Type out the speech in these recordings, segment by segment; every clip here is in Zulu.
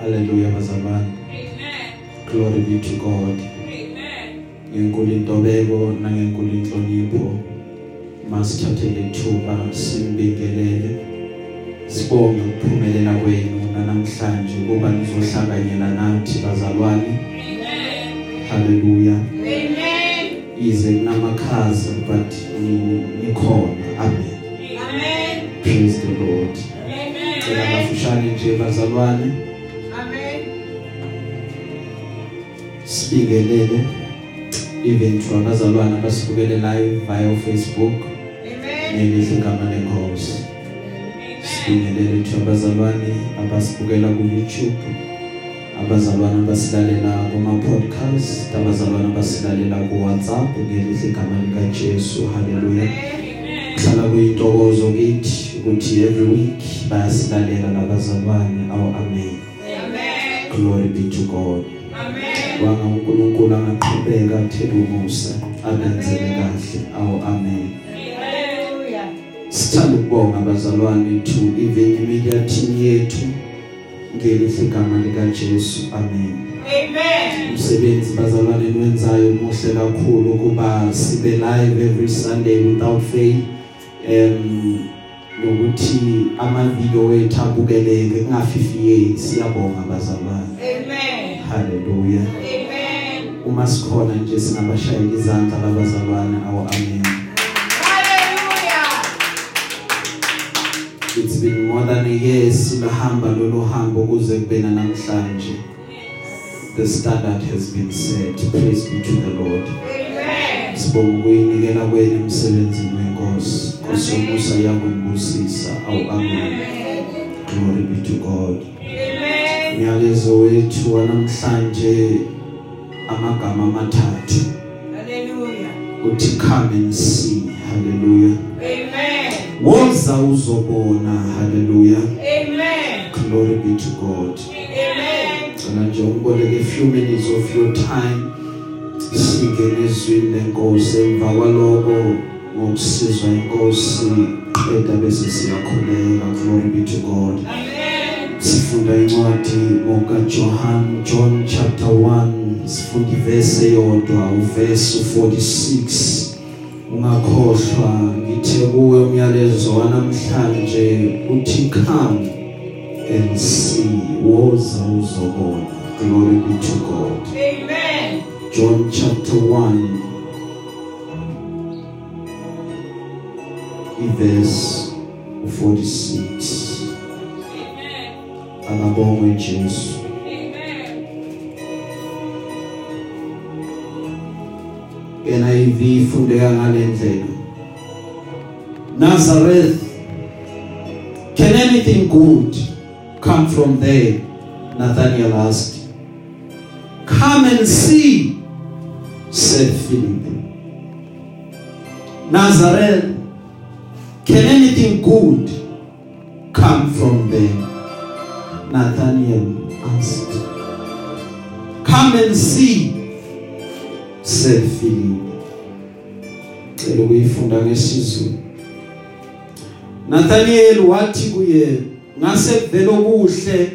Hallelujah bazalwane. Amen. Glory be to God. Amen. Ngenkulu intobeko nangenkulu inhlonipho masithathele ithuba simbingelele. Sibonge ukuphumelela kwenu namhlanje kuba nizohlanganyela nathi bazalwane. Amen. Hallelujah. Amen. Ize kunamakhaza but ni- nikhona. Amen. Amen. Praise the Lord. Amen. Cela bafushane nje bazalwane sibingelele even to abazalwane abasibukele live via Facebook. Amen. nelihle igama lenkosi. Sibingelele to abazalwane abasibukela ku YouTube abazalwane abasilalela kuma podcast abazalwane abasilalela ku WhatsApp. Ngelihle igama lika Jesu. Haleluya hlala kuyintokozo kithi ukuthi every week bayasilalela labazalwane. Awu amen. Amen. glory be to God. Amen. Wanga uNkulunkulu angaqhubeka athele umusa abenzele kahle. Awu amen. Sithanda ukubonga abazalwane to even media team yethu. Ngelihle igama lika Jesu amen. Amen. umsebenzi bazalwane niwenzayo muhle kakhulu kuba sibe live every Sunday without fail. Um nokuthi ama video wethu abukeleke kungafifiyeki. Siyabonga bazalwane Amen. Haleluya Amen. uma sikhona nje singabashayela izandla labazalwane. Awu amen. Hallelujah. it's been more than a year silahamba lolu hambo kuze kube namhlanje the standard has been set. Praise be to the lord. Amen. sibonga ukuyinikela kwenu emsebenzini wenkosi. Kusomusa yakubusisa awu amen. Glory be to god. Amen. nyalezo wethu wanamhlanje amagama amathathu Hallelujah. uthi come and see hallelujah Amen. woza uzobona hallelujah Amen. glory be to god Amen. cela nje ungiboleke a few minutes of your time singene ezwini lenkosi emva kwaloko ngokusizwa inkosi qeda bese siyakhuleka glory be to god Amen. Sifunda incwadi ngoka John John chapter 1 sifunda iverse eyodwa uverse 46 ungakhohlwa ngithe kuwe umyalezo wanamhlanje uthi come and see woza uzobona glory be to God Amen. John chapter 1 iverse 46 Amen. Akabongwe Jesu. Amen. NIV ifundeka ngalendlela Nazareth Can anything good come from there? Nathanael asked. Come and see said Philip. Nazareth Can anything good come from there? Nathanael asked Come and see said Philip. Cela ukuyifunda ngesizulu Nathaniel wathi kuye ngase kuvela okuhle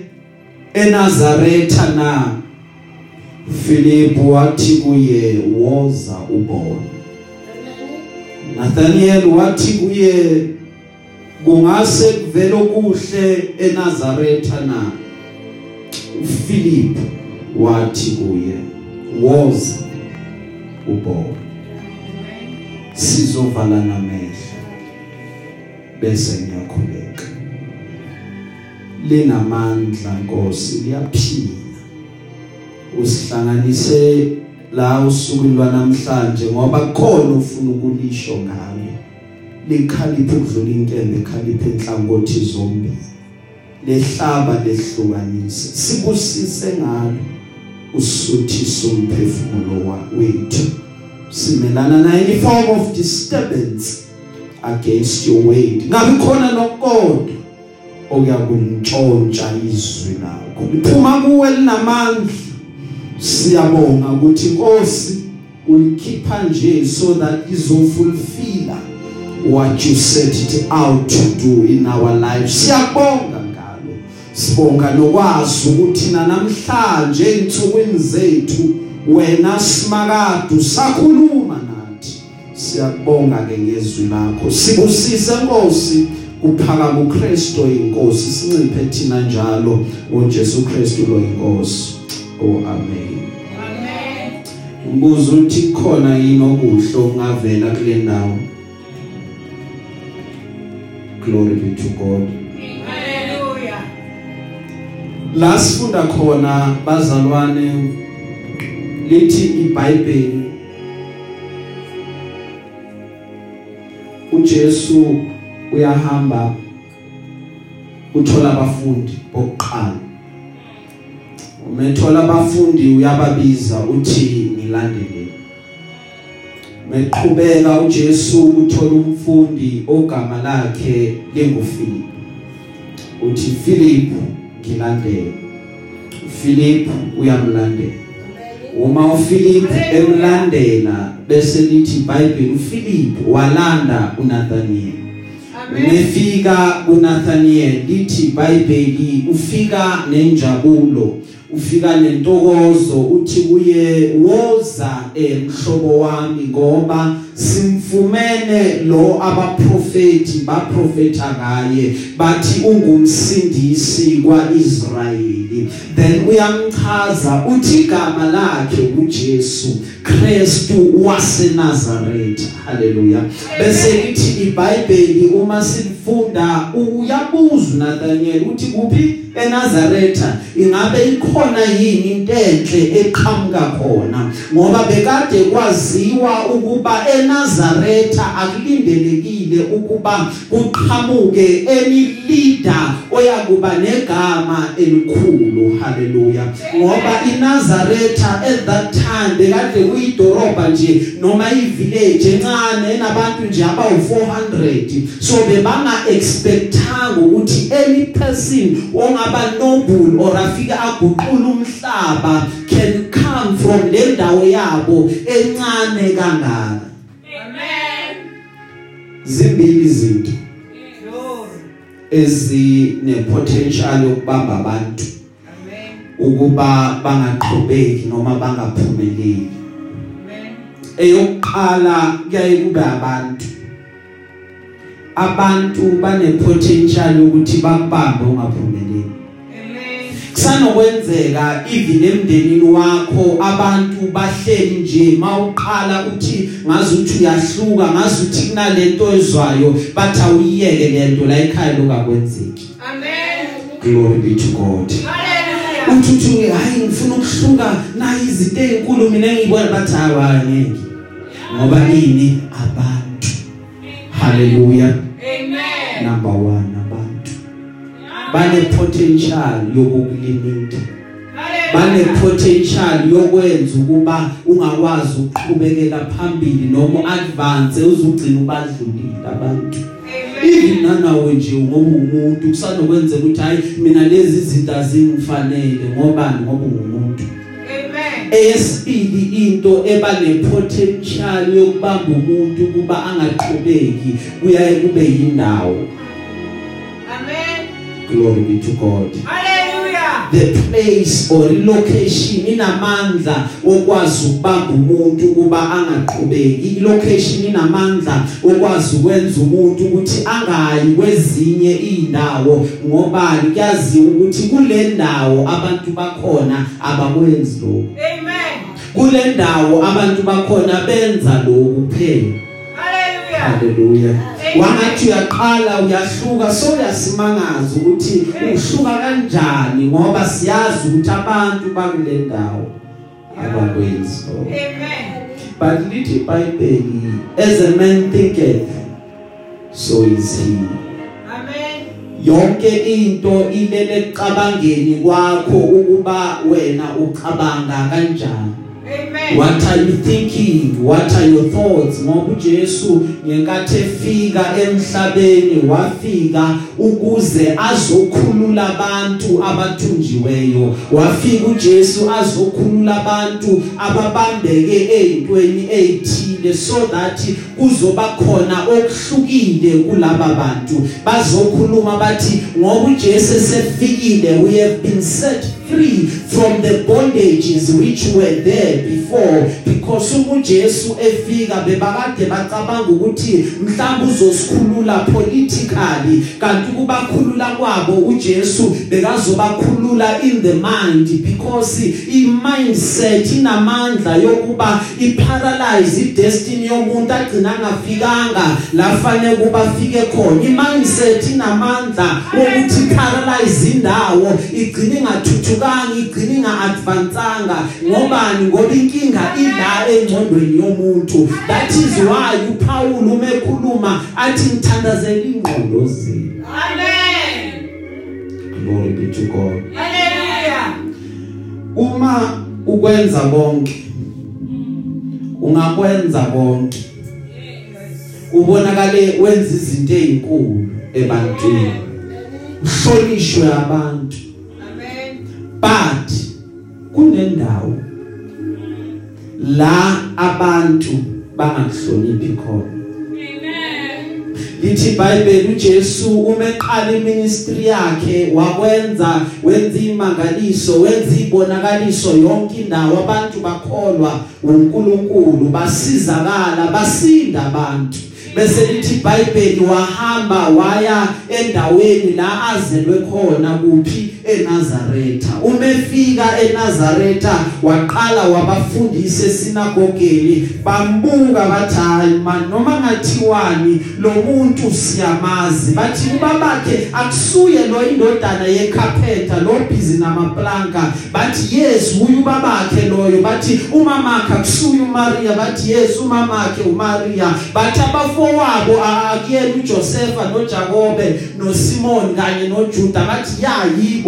eNazaretha na? Philip wathi kuye woza ubona Nathaniel wathi kuye kungase kuvela okuhle eNazaretha na? Philip wathi kuye woza ubona sizovala namehlo bese ngiyakhuleka. Linamandla Nkosi liyaphila. Usihlanganise la usuku lwanamhlanje ngoba khona ufuna ukulisho ngalo likhaliphe ukudlula inkembe ekhaliphe enhlangothi zombili. Lehlaba lehlukanise sibusise ngalo usuthisa umphefumulo wethu. Simelana na any form of disturbance against your word ngabe khona nokodwa okuyakuntshontsha izwi lakho? Liphuma kuwe linamandla. Siyabonga ukuthi inkosi ulikhipha nje so that izofulfilla what you set it out to do in our lives. Siyabonga ngalo. Sibonga nokwazi ukuthi na namhlanje einsukwini zethu wena simakadu sakhuluma nathi. Siyakubonga ke ngezwi lakho. Sibusise Nkosi kuphaka kuKristo inkosi. Sinciphe thina njalo ngoJesu Kristu lo inkosi. Oh amen. Amen. umbuzo uthi khona yini okuhle okungavela kule ndawo? Glory be to god. Hallelujah. la sifunda khona bazalwane lithi iBhayibheli. uJesu uyahamba uthola abafundi bokuqala. Umethola abafundi uyababiza uthi nilandeleni meqhubeka uJesu uthola umfundi ogama lakhe linguFilip uthi Philip ngilandele. Philip uyamlandela. Uma uPhilip emlandela bese lithi iBhayibheli uPhilip walanda uNathaniel Amen. Umefika kuNathaniel lithi iBhayibheli ufika nenjabulo. Ufika nentokozo uthi kuye woza emhlobo wami ngoba simfumene lo abaprofeti baprofeta ngaye bathi ungumsindisi kwaIsrayeli. Then uyamchaza uthi igama lakhe uJesu Kristu waseNazaretha. Haleluya. Bese lithi iBhayibheli uma silifunda uyabuza uNathaniel uthi kuphi eNazaretha? Ingabe ikhona yini into enhle eqhamuka khona? Ngoba bekade kwaziwa ukuba eNazaretha akulindelekile ukuba kuqhamuke leader oyakuba negama elikhulu. Haleluya. Ngoba iNazaretha at that time bekade kuyidorobha nje noma ivillage encane enabantu nje abawu400 so bebanga expectanga ukuthi any person ongaba noble or afika aguqula umhlaba can come from le ndawo yabo encane kangaka Amen. zimbili izinto ezine potential yokubamba abantu Amen. ukuba bangaqhubeki noma bangaphumeleli Amen. eyokuqala kuyaye kube abantu abantu bane potential ukuthi bakubambe ungaphumeleli. Amen. kusanokwenzeka even emndenini wakho abantu bahleli nje mawuqala uthi ngazi ukuthi uyahluka ngazi ukuthi kunalento ezwayo bathi awuyiyeke lento la ekhaya lokakwenzeki Amen. glory be to god. Uthi hayi ngifuna ukuhluka nayi izinto ezinkulu mina engiyibona bathi abangeke ngoba ini abantu haleluya Amen. number 1 abantu bane potential yokukulimita. Bane potential yokwenza ukuba ungakwazi ukuqhubekela phambili noma advance uzugcina ubadlulile abantu. Even nanawe nje ngoba umuntu kusanokwenzeka ukuthi hayi mina lezi izinto azingifanele ngoba ngoba ungumuntu. Amen. Eyesibili into eba nepotential yokubamba umuntu kuba angaqhubeki kuyaye kube yindawo Amen. glory be to god Hallelujah. the place or location inamandla okwazi ukubamba umuntu kuba angaqhubeki ilocation inamandla okwazi ukwenza umuntu ukuthi angayi kwezinye indawo ngoba kuyaziwa ukuthi kule ndawo abantu bakhona abakwenzi lokho Amen. Kule ndawo abantu bakhona benza lokhu kuphela. Hallelujah. haleluya wangathi uyaqala uyahluka so uyasimangaza ukuthi uhluka kanjani ngoba siyazi ukuthi abantu bakule ndawo abakwenzi Amen. but lithi iBhayibheli as a man thinketh so is he. Amen. yonke into ilele ekucabangeni kwakho ukuba wena ucabanga kanjani. Amen. What are you thinking? What are your thoughts? Ngoba uJesu ngenkathi efika emhlabeni wafika ukuze azokhulula abantu abathunjiweyo. Wafika uJesu azokhulula abantu ababambeke ezintweni ezithile so that kuzoba khona okuhlukile kulaba bantu. Bazokhuluma bathi ngoba uJesu sefikile we have been set free from the bondages which were there before because uJesu efika bebakade bacabanga ukuthi mhlawumbe uzosikhulula politically kanti kubakhulula kwabo uJesu bekazobakhulula in the mind because i mindset inamandla yokuba iparalyze idestiny yomuntu agcina ngafikanga lafane kuba fike khona. I mindset inamandla wokuthi paralyze indawo igcina ingathuthukanga igcina ingaadvancanga ngobani? Ngoba inkinga ila engcondweni yomuntu. That is why uPaul umekhuluma athi ngithandazela ingqondo zenu. Amen. glory be to God. Hallelujah. uma ukwenza konke ungakwenza konke. Ubonakale wenza izinto ezinkulu ebantwini. Uhlonishwe abantu. Amen. But kunendawo la abantu bangahloniphi khona. Lithi iBhayibheli uJesu uma eqala iministry yakhe wakwenza wenza imangaliso wenza ibonakaliso yonke indawo abantu bakholwa uNkulunkulu basizakala basinda abantu. Bese lithi iBhayibheli wahamba waya endaweni la azelwe khona kuphi? eNazaretha. Umefika eNazaretha waqala wabafundisa esinagogeni. Bambuka bathi hayi noma ngathiwani lo muntu siyamazi. Bathi ubabakhe akusuye lo indodana yecarpenter lo busy namaplanka. Bathi yes uyu ubabakhe loyo. Bathi umamakhe akusuye uMaria bathi yes umamakhe uMaria bathi abafowabo akuyena uJosepha noJakobe noSimon kanye noJuda. Bathi ya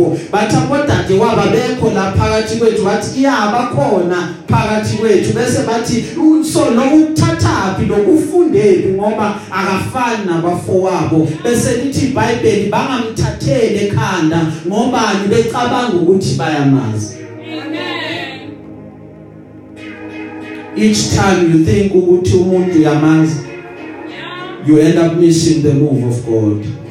yibo bathi abodade waba bekho la phakathi kwethu bathi ya bakhona phakathi kwethu. Bese bathi so lokuthathaphi lokufundeli ngoba akafani nabafowabo. Bese lithi iBhayibheli bangamthathele ekhanda ngobani becabanga ukuthi bayamazi. Each time you think ukuthi umuntu uyamazi you end up missing the move of God.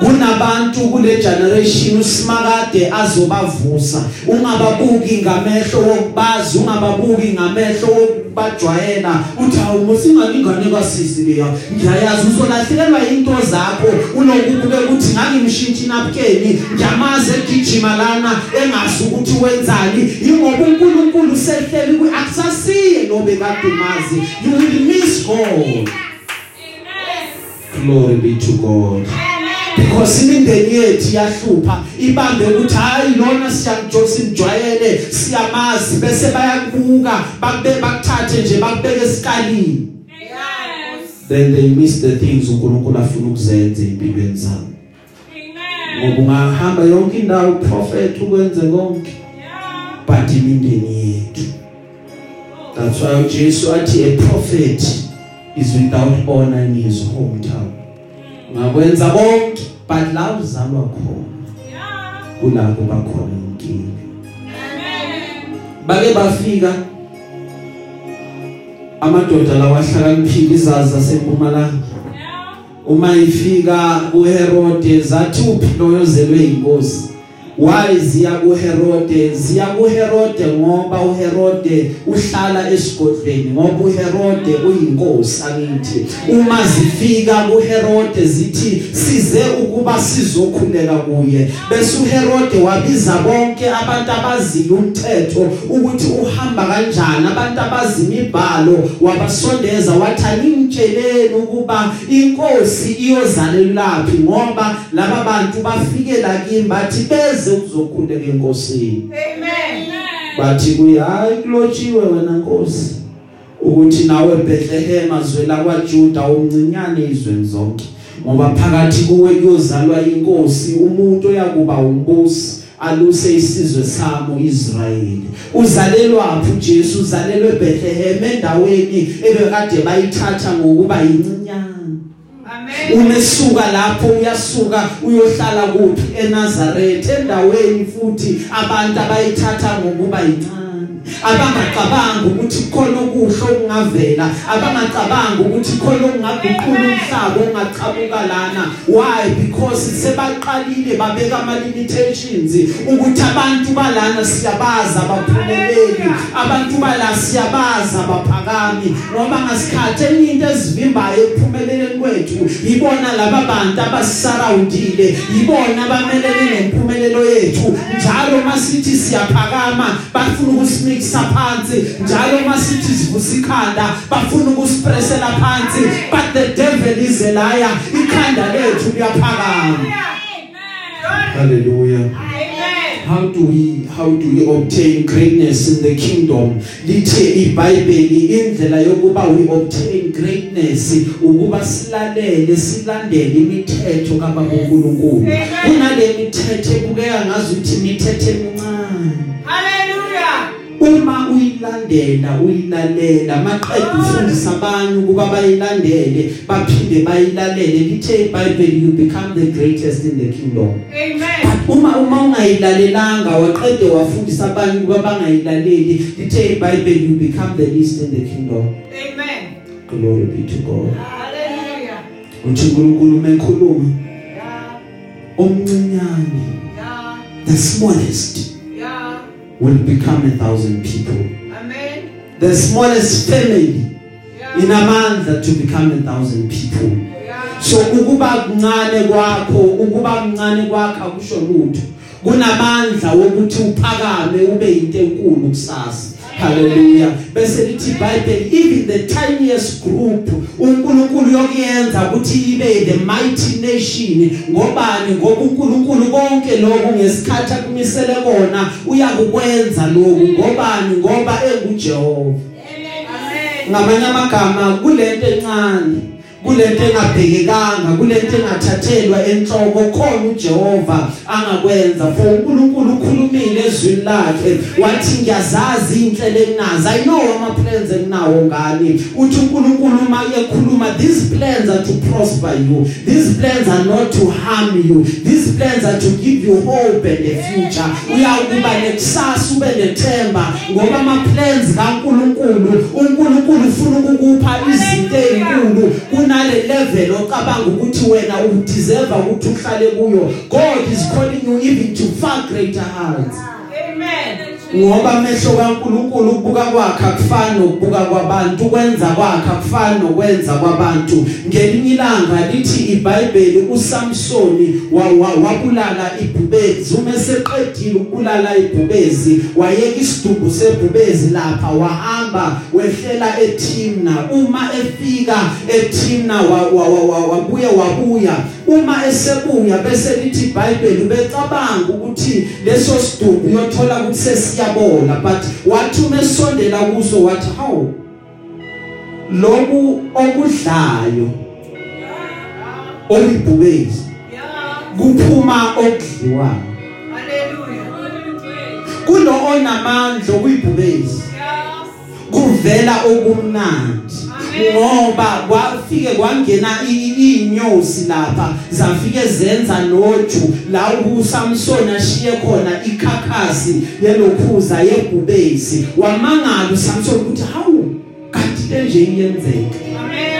Kunabantu kule generation usimakade azobavusa. Ungababuki ngamehlo wokubazi ungababuki ngamehlo wokubajwayela. Uthi awu musingalingane kasisi leya? Ngiyayazi uzolahlekelwa into zakho. Unokubuke ukuthi ngangimshintsha inapkeni ngiyamaze egijima lana engazi ukuthi wenzani. Ingoba uNkulunkulu sehleli ku akusasiye nobe kade umazi you will miss God. Glory be to God. Because imindeni yethu yahlupha ibambe ukuthi hayi lona siyamjosa imjwayele siyamazi. Bese bayakubuka bakube bakuthathe nje bakubeke esikalini. Then they miss the things uNkulunkulu afuna ukuzenza empilweni zabo. Ngoba ungahamba yonke indawo prophet ukwenze konke. But imindeni yethu. That's why Jesus athi a prophet is without honor in his hometown. Ngakwenza konke but la uzalwa khona. Kulapho bakhona inkinga. Bake bafika amadoda lawa ahlakaniphile izazi zasempumalanga. Uma ifika uHerode zathi uphi loyo zelwe inkosi why ziya kuHerode ziya kuHerode ngoba uHerode uhlala esigodlweni ngoba uHerode uyinkosi angithi uma zifika kuHerode zithi size ukuba sizokhuleka kuye. Bese uHerode wabiza bonke abantu abaziyo umthetho ukuthi uhamba kanjani. Abantu abazi imibhalo wabasondeza wathi angimtsheleni ukuba inkosi iyozalelaphi ngoba laba bantu bafike la kimi bathi beze ukuzokhuleka enkosini. Amen. bathi kuye hayi kulotshiwe wena nkosi ukuthi nawe Bethlehem azwela kwaJuda umncinyane izweni zonke ngoba phakathi kuwe kuyozalwa inkosi umuntu oyakuba umbusi aluse isizwe samo Israel uzalelwa phi uJesu uzalelwe eBethlehem endaweni ebekade bayithatha ngokuba yincinyane. Amen. umesuka lapho uyasuka uyohlala kuphi eNazaretha endaweni futhi abantu abayithatha ngokuba yincane abangacabanga ukuthi khona okuhle okungavela. Abangacabanga ukuthi khona okungaguqula umhlaba ongachabuka lana. Why? Because sebaqalile babeka ama limitations ukuthi abantu balana siyabaza abaphumeleli abantu bala siyabaza abaphakami ngoba ngasikhathi enye into ezivimbayo ekuphumeleleni kwethu yibona laba bantu abasisurroundile yibona abamelele nempumelelo yethu. Njalo masithi siyaphakama bafuna ukusimikisa phansi njalo masithi sivusa ikhanda bafuna ukusipresela phansi. But the devil is a liar. Ikhanda lethu liyaphakama. Hallelujah. Amen. how do we how do we obtain greatness in the kingdom? Lithe iBhayibheli indlela yokuba we obtain greatness ukuba silalele silandele imithetho kaBaba uNkulunkulu. Kunale mithetho ebukeka ngazuthi imithetho emincane. Uma uyilandela uyilalela maqedwe ufundisa abantu ukuba bayilandele baphinde bayilalele lithe iBhayibheli you become the greatest in the kingdom Amen. uma uma ungayilalelanga waqede wafundisa abantu ukuba bangayilaleli lithe iBhayibheli you become the least in the kingdom Amen. glory be to God Hallelujah. uthi uNkulunkulu mekhuluma Yeah. the smallest. Will become a thousand people Amen. the smallest family Yeah. inamandla to become a thousand people Yeah. so ukuba kuncane kwakho ukuba kuncane kwakho akusho lutho kunamandla wokuthi uphakame ube into enkulu kusasa haleluya bese lithi iBhayibheli even the tiniest group uNkulunkulu yokuyenza ukuthi ibe the mighty nation. Ngobani? Ngoba uNkulunkulu konke lokhu ngesikhathi akumisele kona uyakukwenza lokhu. Ngobani? Ngoba enguJehova. Amen. ngamanye amagama kulento encane. Kulento engabhekekanga kulento engathathelwa enhloko khona uJehova angakwenza. For uNkulunkulu ukhulumile ezwini lakhe wathi ngiyazazi inhlelo enginazo. I know ama plans enginawo ngani. Uthi uNkulunkulu uma ekhuluma these plans are to prosper you. These plans are not to harm you. These plans are to give you hope and a future. Uyakuba nekusasa ube nethemba ngoba ama plans kaNkulunkulu uNkulunkulu ufuna ukukupha izinto ezinkulu kunale level ocabanga ukuthi wena u deserve ukuthi uhlale kuyo God is calling you even to far greater heights Amen. Ngoba amehlo kaNkuluNkulu ukubuka kwakhe akufani nokubuka kwabantu ukwenza kwakhe akufani nokwenza kwabantu. Ngelinye ilanga lithi iBhayibheli uSamsoni wa- wa- wabulala ibhubezi uma seqedile ukubulala ibhubezi wayeka isidubu sebhubezi lapha wahamba wehlela eTimna uma efika wa- wabuye wabuya uma esebuya bese lithi iBhayibheli becabanga ukuthi leso sidubu uyothola ukuthi sesiyabola but wathi umesondela kuso wathi hawu loku okudlayo olibhubezi kuphuma okudliwayo Hallelujah. kulo onamandla okuyibhubezi Yeah. kuvela okumnandi ngoba kwafike kwangena inyosi lapha zafike zenza noju. La uSamson ashiye khona ikhakhasi yelokhuza yebhubesi. Wamangala uSamson ukuthi hawu kanti le nje iyenzeka.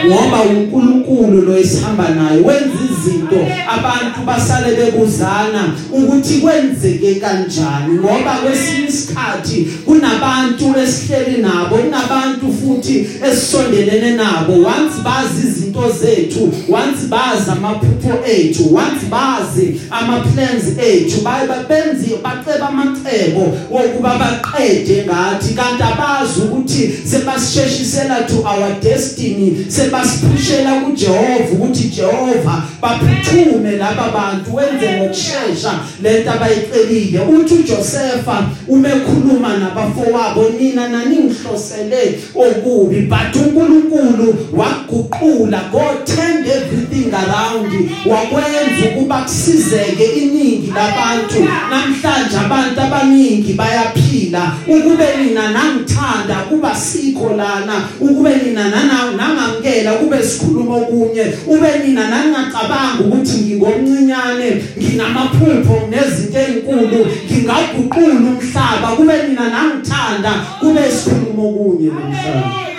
Ngoba uNkulunkulu lo esihamba naye wenza izinto abantu basale bebuzana ukuthi kwenzeke kanjani. Ngoba kwesinye isikhathi kunabantu esihleli nabo kunabantu futhi esisondelene nabo. Once bazi izinto zethu once bazi amaphupho ethu once bazi ama plans ethu baye benzi baceba amacebo wokuba baqede ngathi kanti abazi ukuthi sebasisheshisela to our destiny sebasiphushela kuJehova ukuthi Jehova baprotect ubathume laba bantu wenze ngokusheshsha lento abayicelile. Uthi uJosepha umekhuluma nabafowabo nina naningihlosele okubi. But uNkulunkulu waguqula God turned everything around. Wakwenza ukuba kusizeke iningi labantu. Namhlanje abantu abaningi bayaphila. Ukube nina nangithanda kuba sikho lana. Ukube nina nangamkela kube sikhuluma okunye. Ube nina nangacabanga ukuthi ngingomncinyane nginamaphupho nezinto ezinkulu. Ngingaguqula umhlaba. Kube nina nangithanda kube sikhuluma okunye namhlanje.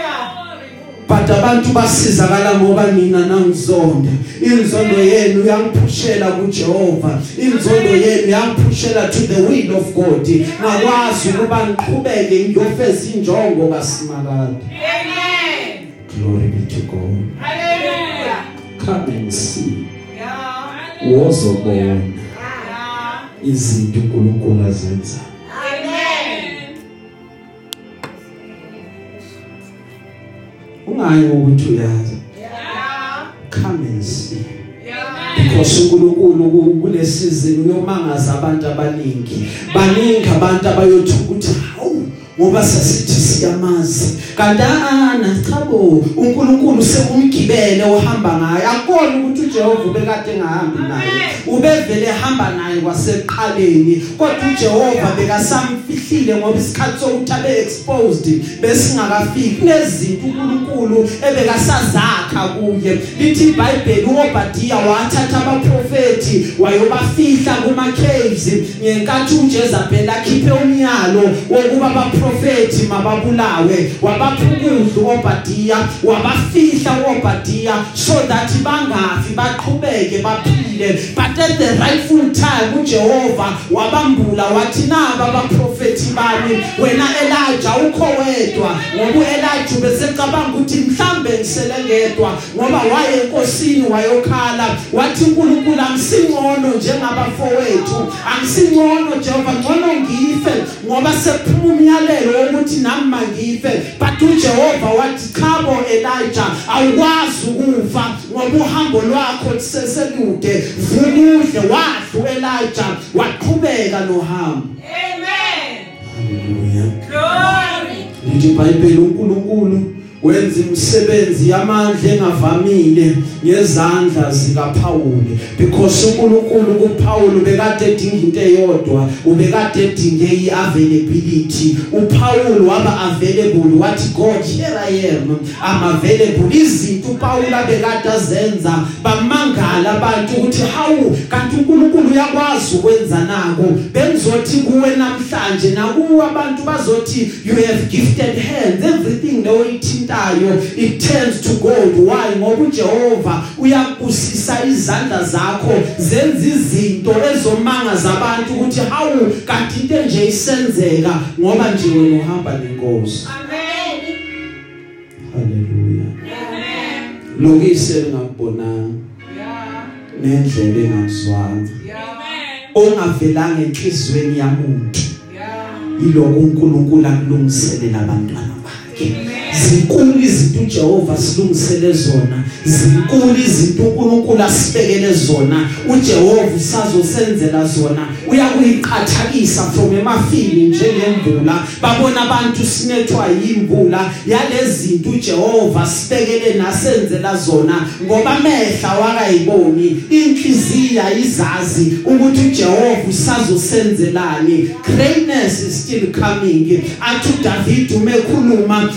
But abantu basizakala ngoba mina nangizonda inzondo yenu yangiphushela kuJehova inzondo yenu yangiphushela to the will of God ngakwazi ukuba ngiqhubeke ngiyofeza injongo kaSimakade Amen. glory be to God Hallelujah. come and see Yeah. wozobona Yeah. izinto uNkulunkulu azenza ungayi ukuthi uyazi Yeah. come and see Yeah. because uNkulunkulu ku- kulesizini uyomangaza abantu abaningi baningi abantu abayothi ukuthi hawu ngoba sasithi siyamazi. Kanti ana chabo uNkulunkulu sekumgibele ohamba ngaye. Akona ukuthi uJehova ubekade engahambi naye. Ubevele ehamba naye kwaseqaleni kodwa uJehova bekasamfihlile ngoba isikhathi sokuthi abe exposed besingakafiki. Nezinto uNkulunkulu ebekasazakha kuye. Lithi iBhayibheli uObadiya wathatha abaprofeti wayobafihla kuma caves ngenkathi uJezebel akhiphe umyalo wokuba abaprofeti mababulawe wabaphukuza uObadiya wabafihla uObadiya so that bangafi baqhubeke baphile. But at the rightful time uJehova wabambula wathi naba abaprofeti bami wena Elijah ukho wedwa. Ngoba uElijah besecabanga ukuthi mhlambe ngisele ngedwa ngoba waye enkosini wayokhala. Wathi uNkulunkulu angisingcono njengabafowethu angisingcono Jehova ngcono ngife ngoba sephuma umyalelo. Wokuthi nami mangife but uJehova wathi chabo Elijah awukwazi ukufa ngoba uhambo lwakho liseselude vukudle wadlu Elijah waqhubeka nohambo Amen. haleluya Glory. lithi iBhayibheli uNkulunkulu wenza imisebenzi yamandla engavamile ngezandla zikaPaul because uNkulunkulu kuPaul bekade edinga into eyodwa ubekade edinge iavailability. uPaul waba available wathi God here I am. I'm available. Izinto uPaul abekade azenza bamangala abantu ukuthi hawu kanti uNkulunkulu uyakwazi ukwenza nako. Bengizothi kuwe namhlanje nakuwe abantu bazothi you have gifted hands. Everything noyithintayo it turns to gold why ngoba uJehova uyakubusisa izandla zakho zenza izinto ezomangaza abantu ukuthi hawu kanti into nje isenzeka ngoba nje wena uhamba nenkosi Amen. haleluya Amen. lokise ngakubonanga Yeah. nendlela engakuzwanga Yeah. ongavelanga enhlizweni yamuntu Yeah. yiloko uNkulunkulu akulungiselela abantwana bakhe zinkulu izinto uJehova silungisele zona. Zinkulu izinto uNkulunkulu asibekele zona. uJehova usazosenzela zona. Uyakuyiqhathakisa from emafini njengemvula. Babona abantu sinethwa yimvula. Yalezinto uJehova sibekele nasenzela zona. Ngoba amehla wakayiboni inhliziyo izazi ukuthi uJehova usazosenzelani greatness is still coming. Athi uDavid umekhuluma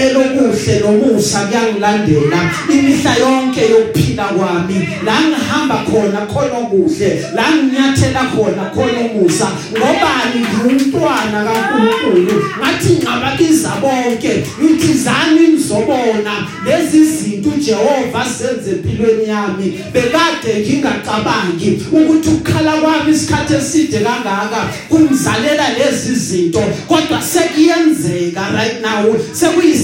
impelo kuhle nomusa kuyangilandela. Imihla yonke yokuphila kwami la ngihamba khona khona okuhle la nginyathela khona khona umusa ngobani ngumntwana kaNkulunkulu ngathi ngababiza bonke ngithi zani nizobona lezi zinto uJehova senze empilweni yami. Bekade ngingacabangi ukuthi ukukhala kwami isikhathi eside kangaka kungizalela lezi zinto kodwa sekuyenzeka right now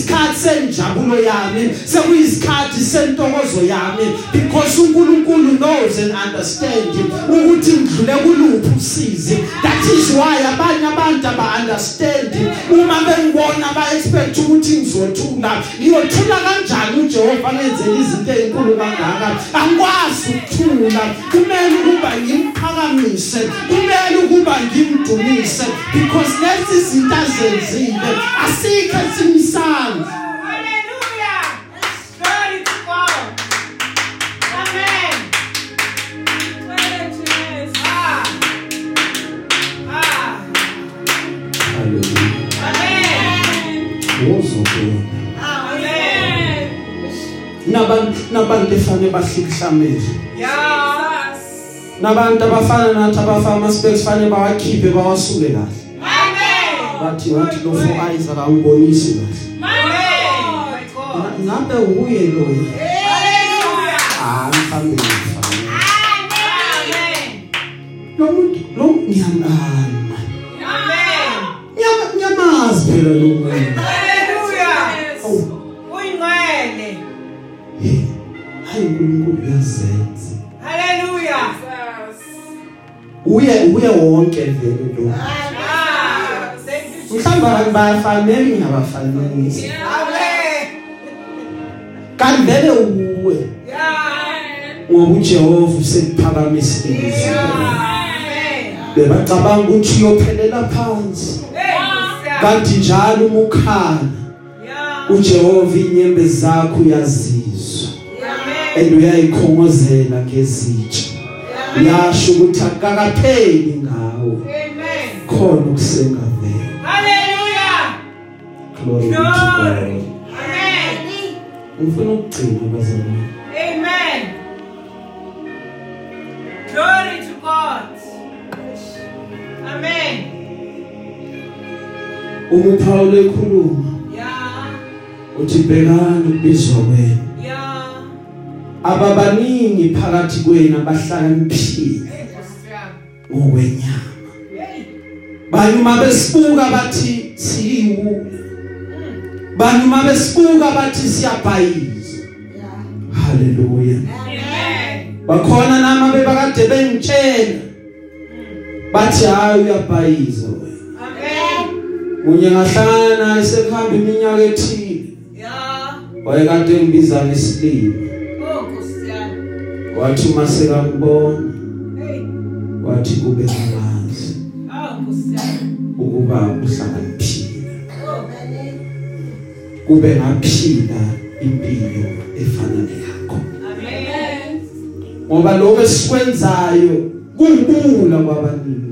sekuyisikhathi senjabulo yami sekuyisikhathi sentokozo yami because uNkulunkulu knows and understand ukuthi ngidlule kuluphi usizi. That is why abanye abantu aba understand uma bengibona ba expect ukuthi ngizothula ngiyothula kanjani uJehova wangenzela izinto ezinkulu kangaka? Angikwazi ukuthula. Kumele ukuba ngimphakamise kumele ukuba ngimdumise because lezi izinto azenzile asikho esimsandla nabantu nabantu efane bahlikihlamele Yeah. nabantu abafana nathi abafama specs fane bawakhiphe bawasuke kahle Amen. bathi wathi lo for eyes akangibonisi kahle Amen. My God. Na- ngabe uye loyo Hallelujah. ah mhlambe ngifana Amen. lo muntu lo ngiyangana Amen. Nyama- nyamazi phela lo muntu uye uye wonke vele lo Ah. Thank you. mhlawumbe abantu bayafanele ngingabafanelisi Amen. kanti vele uwe Yeah. ngoba uJehova usekuphakamisile Amen. bebacabanga ukuthi uyophelela phansi Hey, Musa. kanti njalo uma ukhala Yeah. uJehova inyembe zakho uyazizwa Amen. and uyayikhongozela ngezitsha uyasho ukuthi akakapheli ngawe Amen. khona ukusengavela Hallelujah. glory to Glory. God Amen. ngifuna ukugcina bazalwane Amen. Glory to God. Amen. uma uPaul ekhuluma Yeah. uthi bhekani ukubizwa kwenu Yeah. Ababaningi phakathi kwenu abahlakaniphile ngokwenyama Hey. banyuma besibuka bathi siyiwula banyuma besibuka bathi siyabhayiza haleluya bakhona nama bebakade bengitshela bathi hayi uyabhayiza wena Amen. kunye ngahlangana naye sekuhamba iminyaka ethile Yeah. wayekade ngibiza ngesilimo. Wathi uma sekangibona Hey. wathi kube ngamanzi Oh, Kusiana. ukuba uhlakaniphile Oh. kube ngaphila impilo efana neyakho Amen. ngoba lokho esikwenzayo kumbula kwabaningi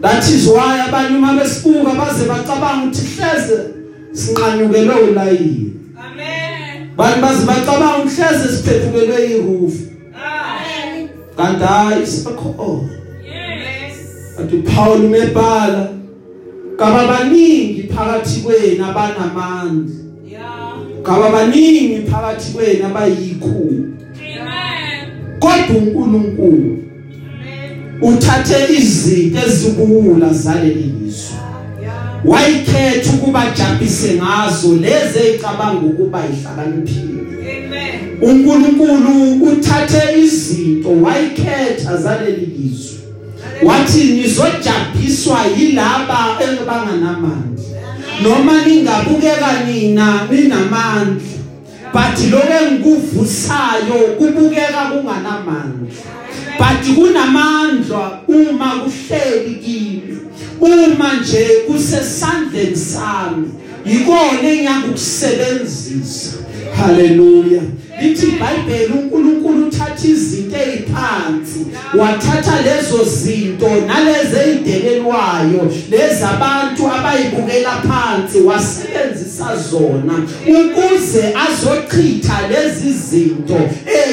that is why abanye uma besibuka baze bacabanga ukuthi hleze sinqanyukelwe ulayini Amen. Bantu baze bacabanga ukuthi hleze siphephukelwe iroof Ah. kanti hayi sikhona Yes. athi Paul umebhala kaba baningi phakathi kwenu abanamandla Yeah. kaba baningi phakathi kwenu abayikhulu Amen. kodwa uNkulunkulu Amen. uthathe izinto ezibula zaleli lizwe Yeah. Wayikhetha ukuba jabulise ngazo lezi ecabanga ukuba ihlakaniphile. Amen. uNkulunkulu uthathe izinto wayikhetha zaleli lizwe. Wathi nizojabhiswa yilaba engibanganamandla noma ningabukeka nina ninamandla. But lokho engikuvusayo kubukeka kunganamandla. But kunamandla uma kuhleli kimi. Uma nje kusesandleni sami. Yikona engiyakusebenzisa haleluya. Lithi iBhayibheli uNkulunkulu uthatha izinto eziphansi wathatha lezo zinto nalezi ezidelelwayo lezi abantu abayibukela phansi wasebenzisa zona ukuze azochitha lezi zinto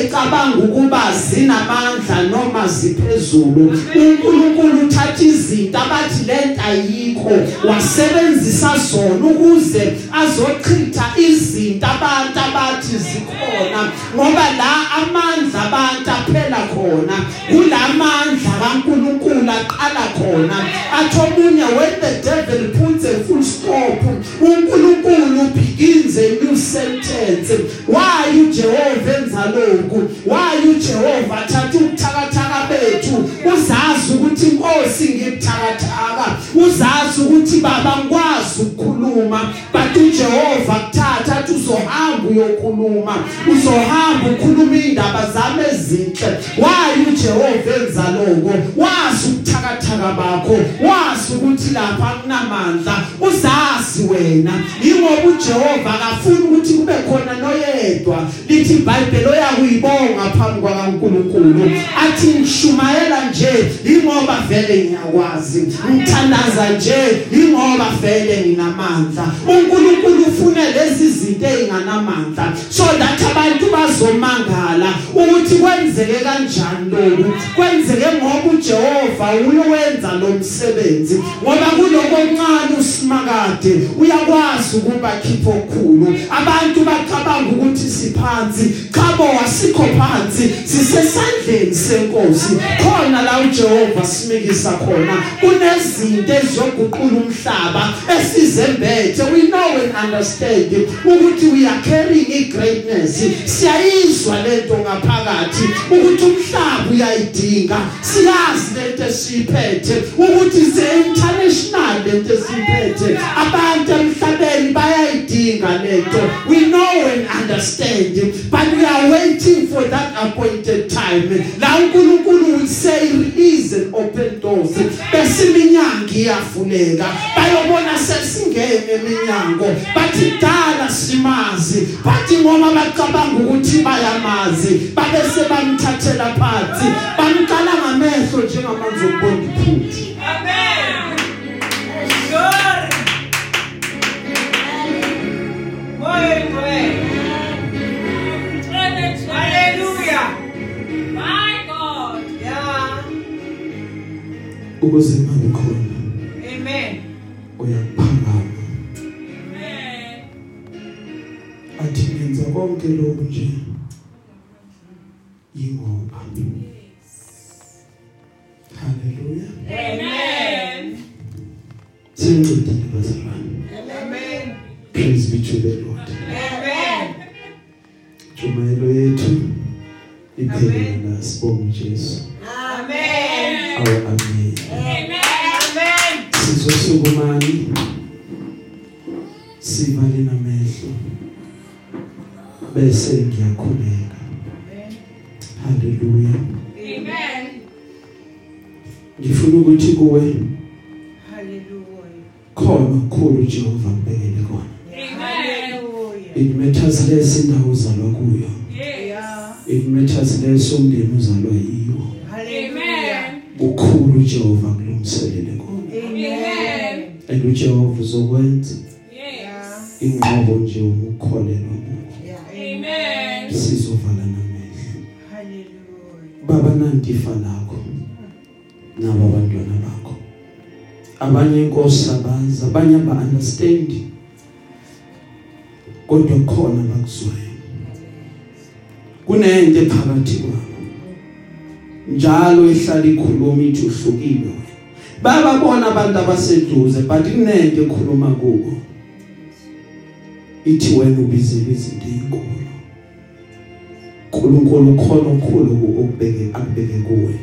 ecabanga ukuba zinamandla noma ziphezulu. uNkulunkulu uthatha izinto abathi lento ayikho wasebenzisa zona ukuze azochitha izinto abantu abathi zikhona. Ngoba la amandla abantu aphela khona kulamandla kaNkulunkulu aqala khona. Athi omunye when the devil puts a full stop uNkulunkulu begins a new sentence. Why uJehova enza lokhu why uJehova athatha ubuthakathaka bethu. Uzazi ukuthi inkosi ngibuthakathaka. Uzazi ukuthi baba ngikwazi ukukhuluma but uJehova kuthatha athi uzohamba uyokhuluma. Uzohamba ukhuluma indaba zami ezinhle. Wayi uJehova enza lokho wazi ubuthakathaka bakho. Wazi ukuthi lapha kunamandla uzazi wena. Ingoba uJehova akafuni ukuthi kube khona noyedwa. Lithi iBhayibheli oyakuyibonga phambi kwaNkulunkulu athi ngishumayela nje ingoba vele ngiyakwazi. Ngithandaza nje ingoba vele nginamandla. uNkulunkulu ufuna lezi zinto ezinganamandla so that abantu bazomangala ukuthi kwenzeke kanjani lokhu. Kwenzeke ngoba uJehova uyowenza lo msebenzi. Ngoba kuloko okuncane usimakade uyakwazi ukuba khipho okukhulu abantu bacabanga ukuthi siphansi khabo wasikho phansi sisesandleni senkosi. Khona la uJehova simikisa khona kunezinto ezizoguqula umhlaba esizembethe. We know and understand ukuthi we are carrying igreatness siyayizwa lento ngaphakathi ukuthi umhlaba uyayidinga. Siyazi lento esiphethe ukuthi ze international lento esiphethe abantu emhlabeni bayayidinga lento. We know and understand but we are waiting for that appointed time. La uNkulunkulu will say release and open doors. Bese iminyango iyavuleka. Bayobona sesingene eminyango bathi dala simazi. Bathi ngoba bacabanga ukuthi bayamazi. Babese bamthathela phansi. Bamqala ngamehlo njengamanzi okubona iphuthu Amen. Ukuze mabe khona Amen. uyaphakama Amen. athi ngenza konke lokhu nje yingoba haleluya Amen. sengcedile bazalwane Amen. Praise be to the lord Amen. jumayelo yethu iphelele la sibonga uJesu Amen. awu amen Amen. Amen. sizosukumani sivale namehlo bese ngiyakhuleka haleluya Amen. ngifuna ukuthi kuwe Hallelujah. khona kukhulu Jehova mbekele kona Amen. it matters less indawo uzalwa kuyo Yes. it matters less umndeni uzalwa yiwo Amen. ukhulu Jehova kulungiselele kona Amen. and uJehova uzokwenza Yes. inqobo nje ukukholelwa kuwo Amen. sizovala namehlo Hallelujah. baba nantifa lakho nabo abantwana bakho abanye inkosi abazi abanye aba understand kodwa khona bakuzwayo kunento ephakathi kwabo njalo ihlala ikhuluma ithi uhlukile bababona abantu abaseduze but kunento ekhuluma kubo. Ithi wena ubizile izinto ezinkulu uNkulunkulu khona okukhulu ukubeke akubeke kuwe.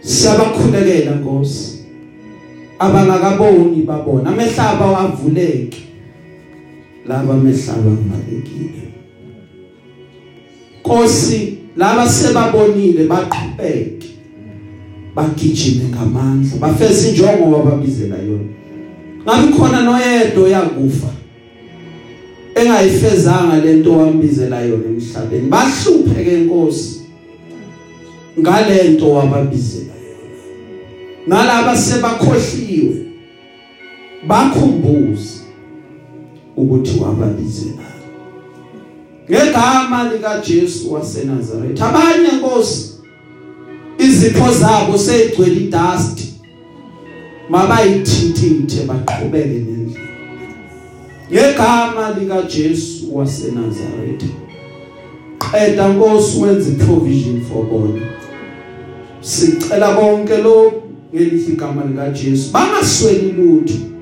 Siyabakhulekela Nkosi. Abangakaboni babona. Amehlaba wavuleke laba amehlaba ngibalekile Nkosi laba sebabonile baqhubeke bagijime ngamandla bafeza injongo wababizela yona. Ngabe khona noyedwa yakufa engayifezanga lento wambizela yona emhlabeni? Bahlupheke inkosi ngalento wababizela yona. Nalaba sebakhohliwe bakhumbuze ukuthi wababizela ngegama lika Jesu waseNazaretha abanye inkosi izipho zabo seyigcwele idust mabayithintithe baqhubeke nendlela. Ngegama lika Jesu waseNazaretha qeda Nkosi wenze provision for bona. Sicela konke lo ngelihle igama lika Jesu bangasweli lutho.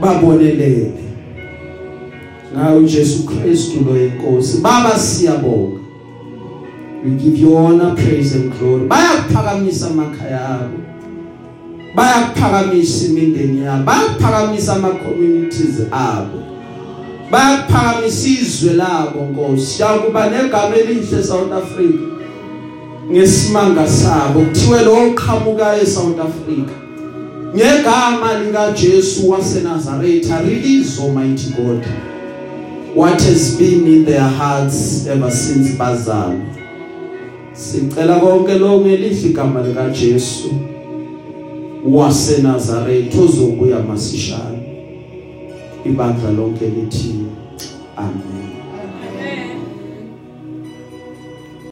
Babonelele ngayo Jesu Kristu lo yenkosi baba siyabonga. We give you honor praise and glory. Bayakuphakamisa amakhaya abo. Bayakuphakamisa imindeni yabo. Bayakuphakamisa ama communities abo. Bayaphakamisa izwe labo Nkosi. Yakuba negama elihle South Africa ngesimanga sabo. Kuthiwe lo oqhamuka eSouth Africa. Ngegama lika Jesu waseNazaretha release almighty God. What has been in their hearts ever since bazalwa? Sicela konke lo ngelihle igama lika Jesu waseNazaretha ozobuya masishane. Ibandla lonke lithi amen.